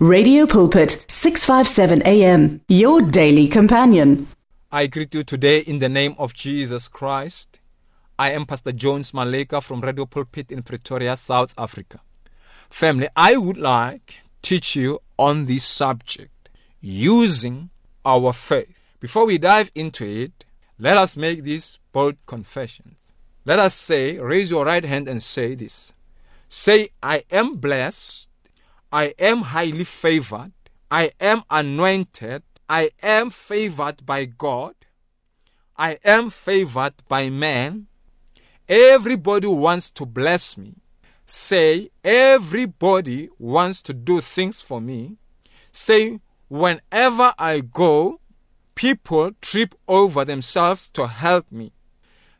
Radio Pulpit, 657 AM, your daily companion. I greet you today in the name of Jesus Christ. I am Pastor Jones Maleka from Radio Pulpit in Pretoria, South Africa. Family, I would like to teach you on this subject using our faith. Before we dive into it, let us make these bold confessions. Let us say, raise your right hand and say this. Say, I am blessed I am highly favored. I am anointed. I am favored by God. I am favored by man. Everybody wants to bless me. Say, everybody wants to do things for me. Say, whenever I go, people trip over themselves to help me.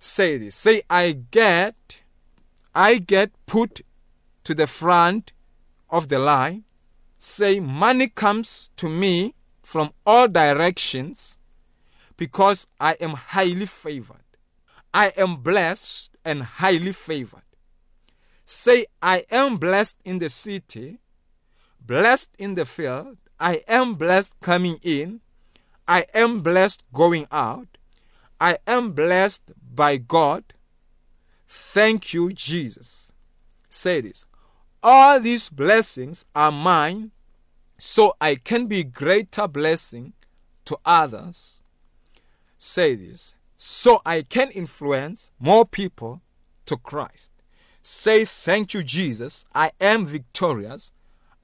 Say this. Say, I get, I get put to the front of the lie say money comes to me from all directions because I am highly favored. I am blessed and highly favored. Say, I am blessed in the city, blessed in the field, I am blessed coming in, I am blessed going out, I am blessed by God. Thank you, Jesus. Say this all these blessings are mine, so I can be greater blessing to others. Say this, so I can influence more people to Christ. Say thank you, Jesus. I am victorious.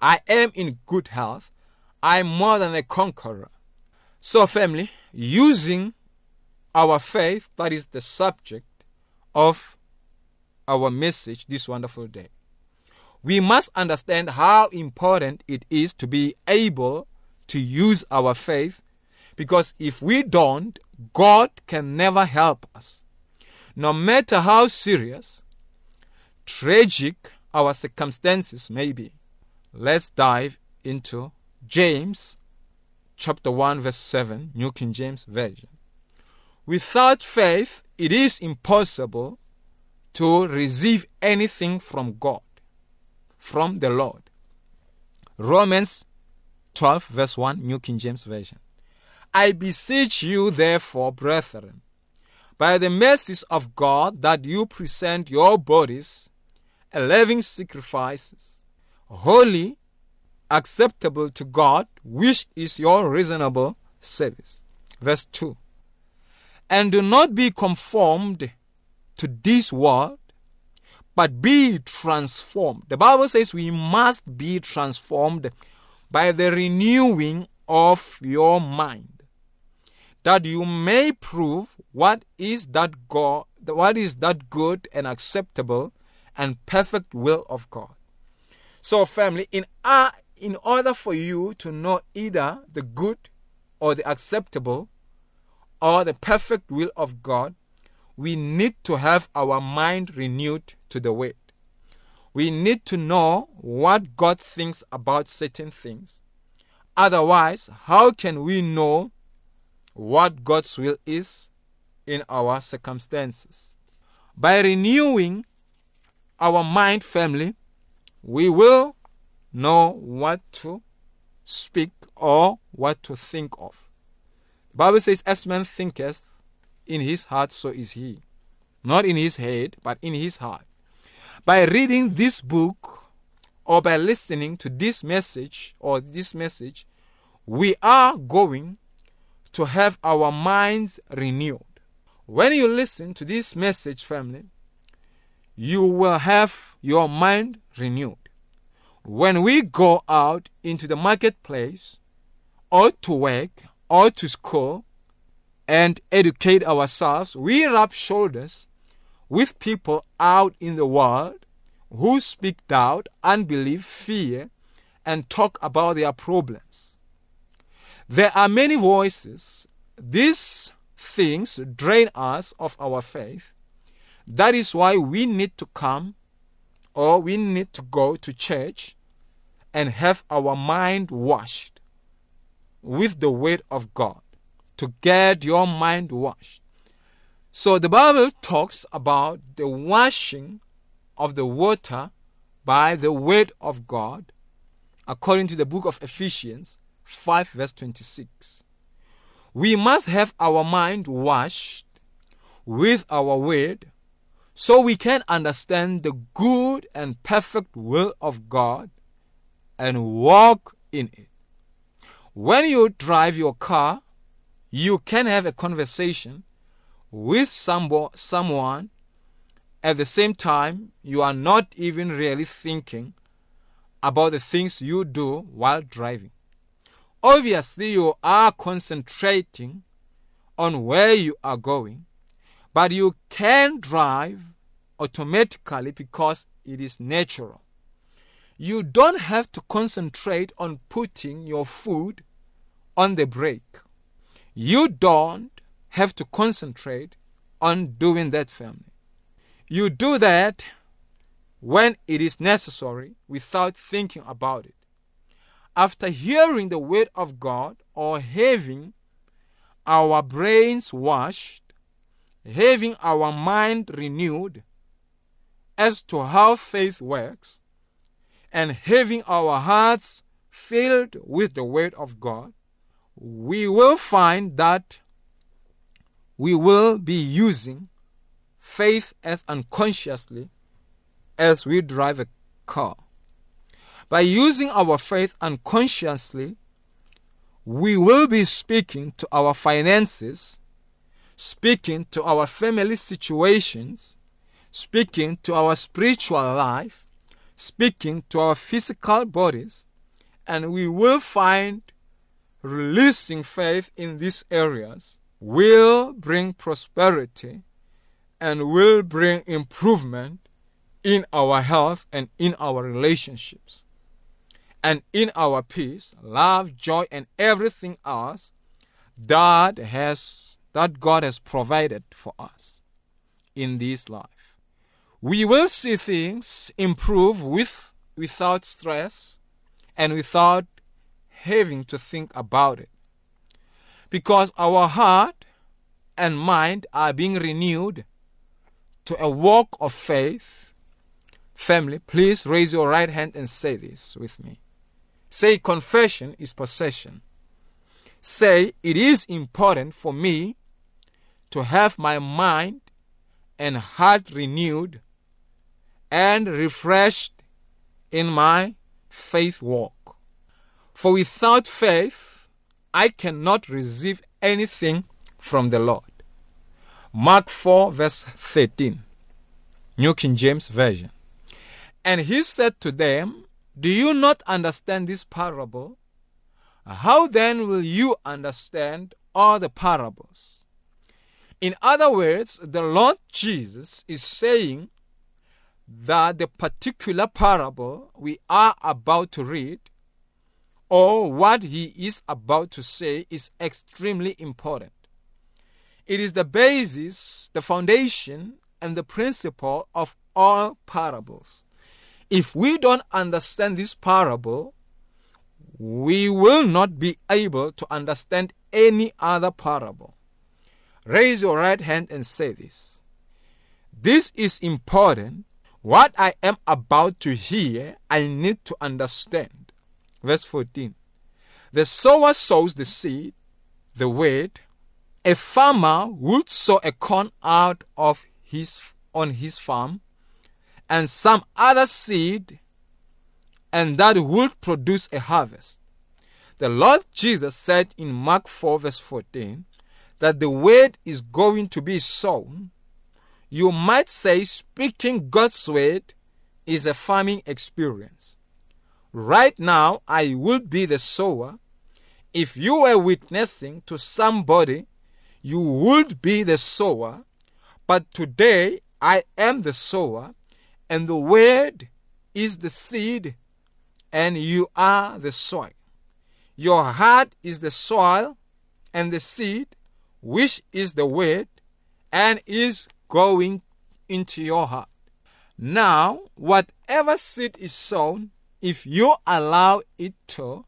I am in good health. I am more than a conqueror. So, family, using our faith, that is the subject of our message this wonderful day we must understand how important it is to be able to use our faith because if we don't, God can never help us. No matter how serious, tragic our circumstances may be. Let's dive into James chapter 1 verse 7, New King James Version. Without faith, it is impossible to receive anything from God from the Lord. Romans 12, verse 1, New King James Version. I beseech you, therefore, brethren, by the mercies of God, that you present your bodies a living sacrifice, holy, acceptable to God, which is your reasonable service. Verse 2. And do not be conformed to this world, but be transformed. The Bible says we must be transformed by the renewing of your mind, that you may prove what is that God, what is that good and acceptable and perfect will of God. So, family, in uh, in order for you to know either the good or the acceptable or the perfect will of God, we need to have our mind renewed to the Word. We need to know what God thinks about certain things. Otherwise, how can we know what God's will is in our circumstances? By renewing our mind, family, we will know what to speak or what to think of. The Bible says, As man thinketh in his heart, so is he. Not in his head, but in his heart. By reading this book or by listening to this message or this message, we are going to have our minds renewed. When you listen to this message, family, you will have your mind renewed. When we go out into the marketplace or to work or to school and educate ourselves, we rub shoulders with people out in the world who speak doubt, unbelief, fear, and talk about their problems. There are many voices. These things drain us of our faith. That is why we need to come or we need to go to church and have our mind washed with the word of God to get your mind washed. So the Bible talks about the washing of the water by the word of God according to the book of Ephesians 5, verse 26. We must have our mind washed with our word so we can understand the good and perfect will of God and walk in it. When you drive your car, you can have a conversation with someone at the same time you are not even really thinking about the things you do while driving. Obviously, you are concentrating on where you are going, but you can drive automatically because it is natural. You don't have to concentrate on putting your foot on the brake. You don't have to concentrate on doing that, family. You do that when it is necessary without thinking about it. After hearing the word of God or having our brains washed, having our mind renewed as to how faith works, and having our hearts filled with the word of God, we will find that we will be using faith as unconsciously as we drive a car. By using our faith unconsciously, we will be speaking to our finances, speaking to our family situations, speaking to our spiritual life, speaking to our physical bodies, and we will find releasing faith in these areas will bring prosperity and will bring improvement in our health and in our relationships and in our peace, love, joy, and everything else that has that God has provided for us in this life. We will see things improve with without stress and without having to think about it. Because our heart and mind are being renewed to a walk of faith. Family, please raise your right hand and say this with me. Say, confession is possession. Say, it is important for me to have my mind and heart renewed and refreshed in my faith walk. For without faith, I cannot receive anything from the Lord. Mark 4, verse 13, New King James Version. And he said to them, Do you not understand this parable? How then will you understand all the parables? In other words, the Lord Jesus is saying that the particular parable we are about to read or what he is about to say is extremely important. It is the basis, the foundation, and the principle of all parables. If we don't understand this parable, we will not be able to understand any other parable. Raise your right hand and say this. This is important. What I am about to hear, I need to understand. Verse 14. The sower sows the seed, the word. A farmer would sow a corn out of his on his farm, and some other seed, and that would produce a harvest. The Lord Jesus said in Mark 4, verse 14, that the word is going to be sown. You might say speaking God's word is a farming experience. Right now, I would be the sower. If you were witnessing to somebody, you would be the sower. But today, I am the sower, and the word is the seed, and you are the soil. Your heart is the soil, and the seed, which is the word, and is going into your heart. Now, whatever seed is sown, if you allow it to,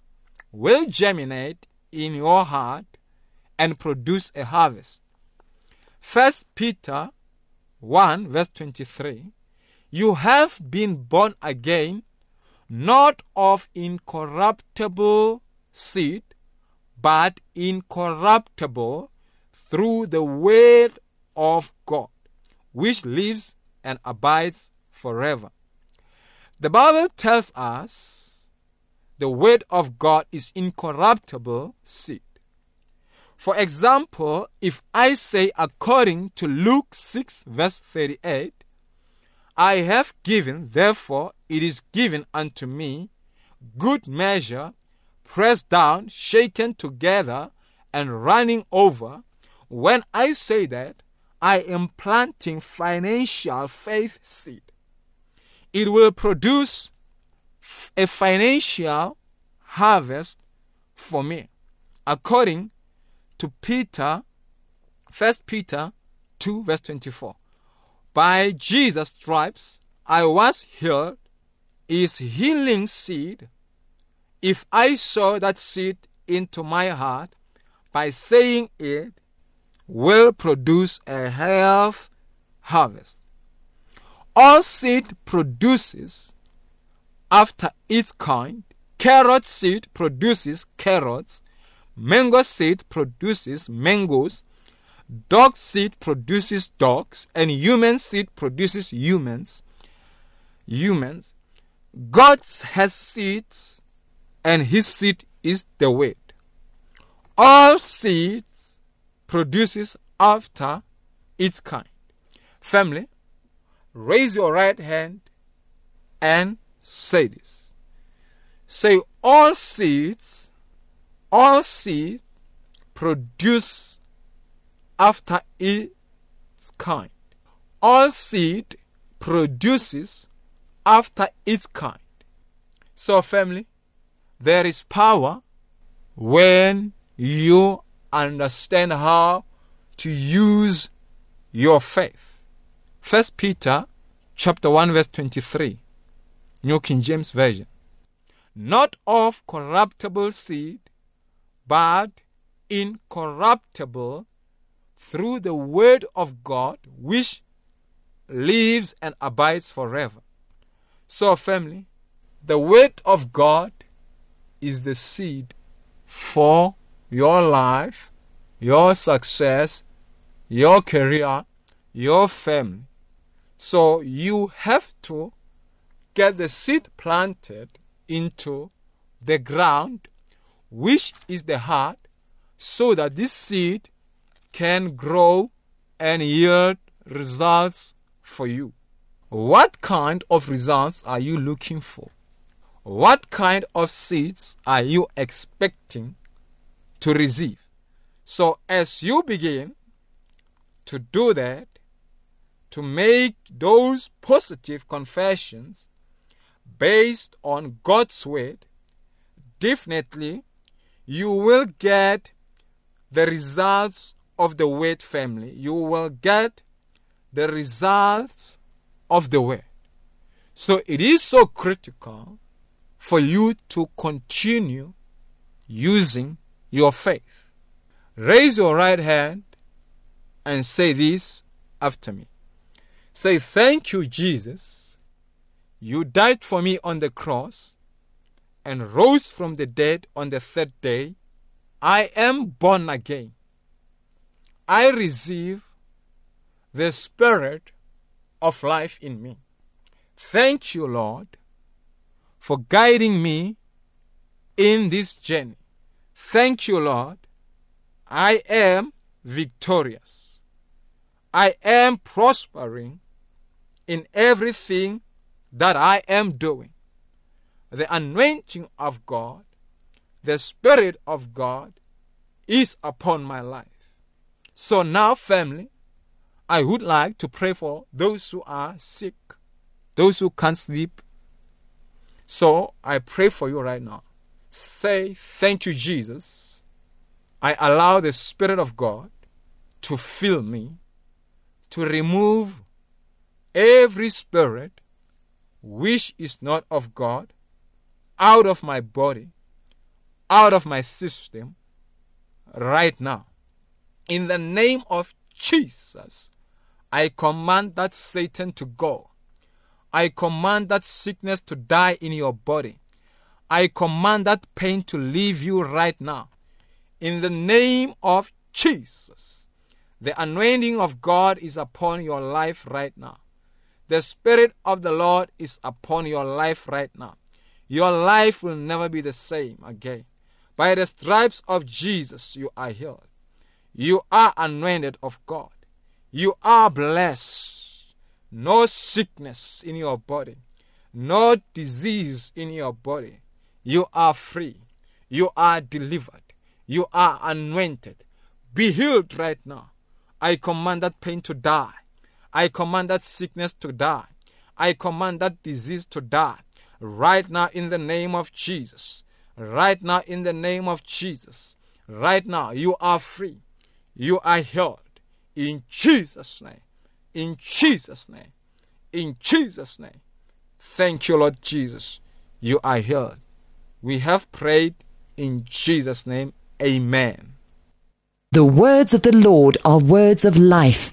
will germinate in your heart and produce a harvest. First Peter 1 verse 23 You have been born again, not of incorruptible seed, but incorruptible through the word of God, which lives and abides forever. The Bible tells us the word of God is incorruptible seed. For example, if I say according to Luke 6 verse 38, I have given, therefore it is given unto me, good measure, pressed down, shaken together, and running over. When I say that, I am planting financial faith seed. It will produce a financial harvest for me, according to Peter, 1 Peter 2, verse 24. By Jesus' stripes I was healed, is healing seed. If I sow that seed into my heart by saying it, will produce a health harvest. All seed produces after its kind. Carrot seed produces carrots. Mango seed produces mangoes. Dog seed produces dogs. And human seed produces humans. Humans. God has seeds, and his seed is the word. All seeds produces after its kind. Family, raise your right hand and say this. Say, all seeds, all seeds produce after its kind. All seed produces after its kind. So, family, there is power when you understand how to use your faith. First Peter chapter 1 verse 23. New King James Version. Not of corruptible seed, but incorruptible through the word of God which lives and abides forever. So, family, the word of God is the seed for your life, your success, your career, your family. So you have to get the seed planted into the ground, which is the heart, so that this seed can grow and yield results for you. What kind of results are you looking for? What kind of seeds are you expecting to receive? So, as you begin to do that, to make those positive confessions based on God's word, definitely you will get the results of the word family. You will get the results of the word. So it is so critical for you to continue using your faith. Raise your right hand and say this after me. Say, Thank you, Jesus. You died for me on the cross and rose from the dead on the third day. I am born again. I receive the Spirit of life in me. Thank you, Lord, for guiding me in this journey. Thank you, Lord. I am victorious. I am prospering in everything that I am doing. The anointing of God, the Spirit of God is upon my life. So now, family, I would like to pray for those who are sick, those who can't sleep. So I pray for you right now. Say, Thank you, Jesus. I allow the Spirit of God to fill me, to remove every spirit which is not of God out of my body, out of my system, right now. In the name of Jesus, I command that Satan to go. I command that sickness to die in your body. I command that pain to leave you right now. In the name of Jesus. The anointing of God is upon your life right now. The Spirit of the Lord is upon your life right now. Your life will never be the same again. By the stripes of Jesus, you are healed. You are anointed of God. You are blessed. No sickness in your body, no disease in your body. You are free. You are delivered. You are anointed. Be healed right now. I command that pain to die. I command that sickness to die. I command that disease to die. Right now, in the name of Jesus. Right now, in the name of Jesus. Right now, you are free. You are healed. In Jesus' name. In Jesus' name. In Jesus' name. Thank you, Lord Jesus. You are healed. We have prayed in Jesus' name. Amen. The words of the Lord are words of life.